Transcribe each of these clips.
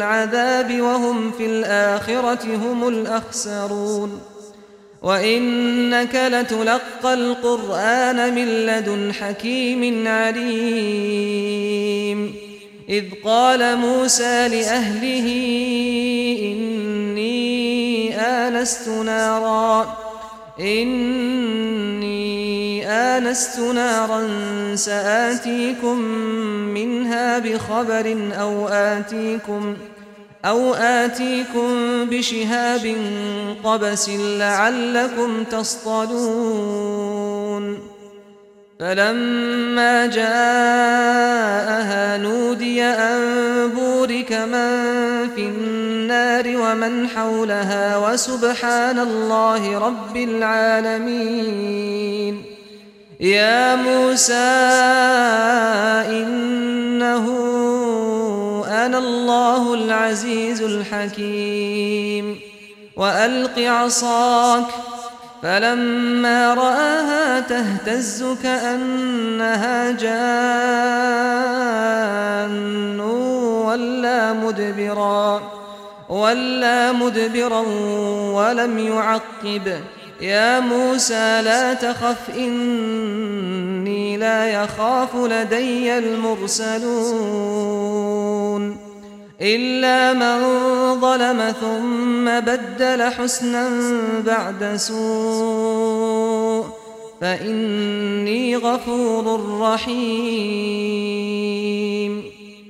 العذاب وهم في الآخرة هم الأخسرون. وإنك لتلقى القرآن من لدن حكيم عليم. إذ قال موسى لأهله إني آنست نارا إني آنست نارا سآتيكم منها بخبر أو آتيكم أو آتيكم بشهاب قبس لعلكم تصطلون. فلما جاءها نودي أن بورك من في النار ومن حولها وسبحان الله رب العالمين. يا موسى إنه أنا الله العزيز الحكيم. وألق عصاك فلما رآها تهتز كأنها جان ولا مدبرا ولا مدبرا ولم يعقب. يا موسى لا تخف إني لا يخاف لدي المرسلون. إلا من ظلم ثم بدل حسنا بعد سوء فإني غفور رحيم.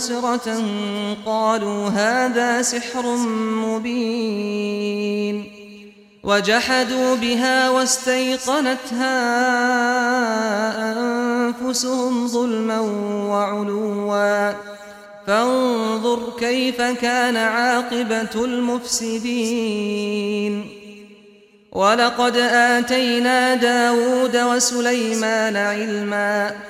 مبصرة قالوا هذا سحر مبين. وجحدوا بها واستيقنتها أنفسهم ظلما وعلوا. فانظر كيف كان عاقبة المفسدين. ولقد آتينا داود وسليمان علما.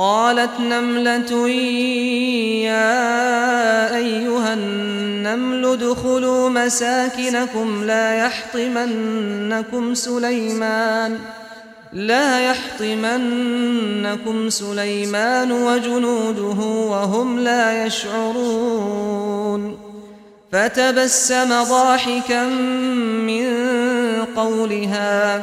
قالت نملة يا أيها النمل ادخلوا مساكنكم لا يحطمنكم سليمان لا يحطمنكم سليمان وجنوده وهم لا يشعرون فتبسم ضاحكا من قولها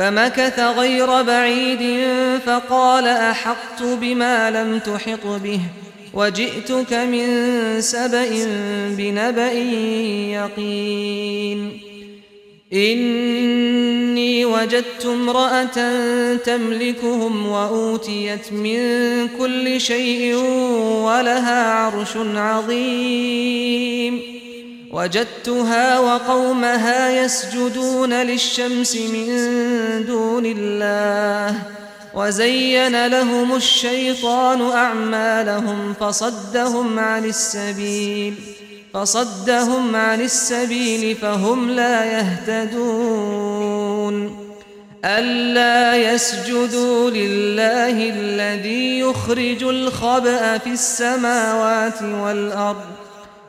فمكث غير بعيد فقال أحقت بما لم تحط به وجئتك من سبأ بنبأ يقين. إني وجدت امرأة تملكهم وأوتيت من كل شيء ولها عرش عظيم. وجدتها وقومها يسجدون للشمس من دون الله وزين لهم الشيطان أعمالهم فصدهم عن السبيل فصدهم عن السبيل فهم لا يهتدون ألا يسجدوا لله الذي يخرج الخبأ في السماوات والأرض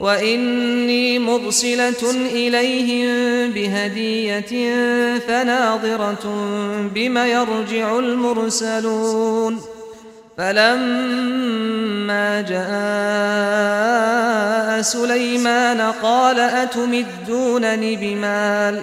وإني مرسلة إليهم بهدية فناظرة بما يرجع المرسلون. فلما جاء سليمان قال أتمدونني بمال؟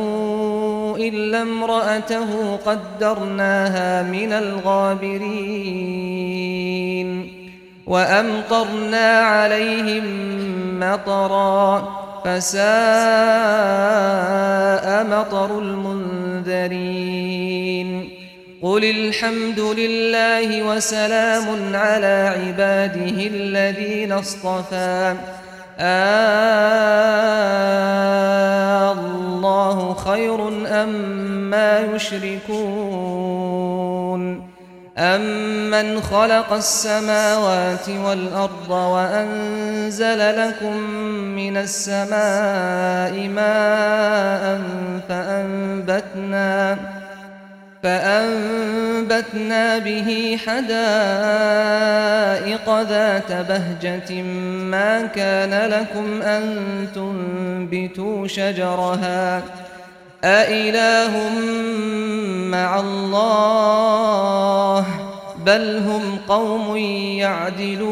إلا امرأته قدرناها من الغابرين وأمطرنا عليهم مطرا فساء مطر المنذرين قل الحمد لله وسلام على عباده الذين اصطفى آه الله خير أم ما يشركون؟ أمن خلق السماوات والأرض وأنزل لكم من السماء ماء فأنبتنا فأنبتنا به حدائق ذات بهجة ما كان لكم أن تنبتوا شجرها. أإله مع الله؟ بل هم قوم يعدلون.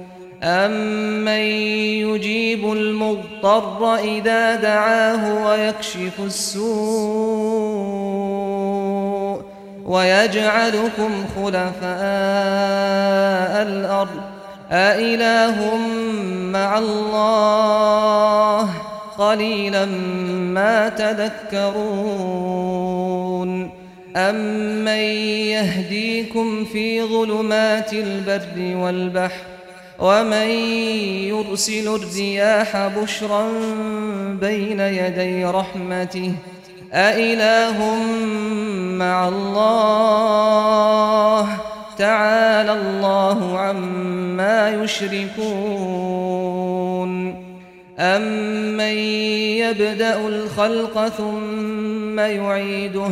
أمن يجيب المضطر إذا دعاه ويكشف السوء ويجعلكم خلفاء الأرض أإله مع الله قليلا ما تذكرون أمن يهديكم في ظلمات البر والبحر ومن يرسل الرياح بشرا بين يدي رحمته أإله مع الله؟ تعالى الله عما يشركون. أمن يبدأ الخلق ثم يعيده؟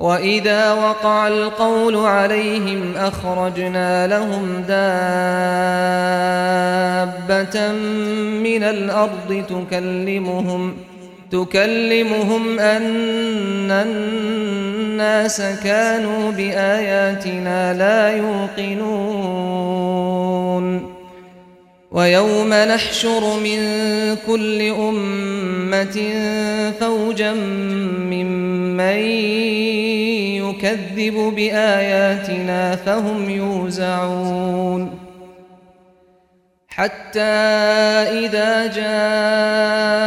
وإذا وقع القول عليهم أخرجنا لهم دابة من الأرض تكلمهم تكلمهم أن الناس كانوا بآياتنا لا يوقنون ويوم نحشر من كل أمة فوجا ممن يكذب بآياتنا فهم يوزعون. حتى إذا جاءوا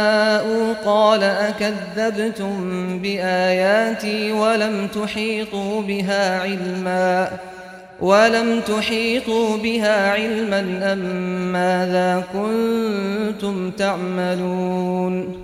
قال أكذبتم بآياتي ولم تحيطوا بها علما ولم تحيطوا بها علما أم ماذا كنتم تعملون؟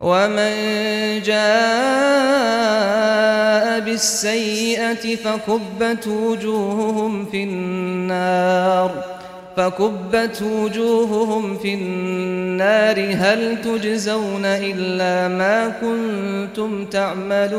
ومن جاء بالسيئة فكبت وجوههم في النار فكبت وجوههم في النار هل تجزون إلا ما كنتم تعملون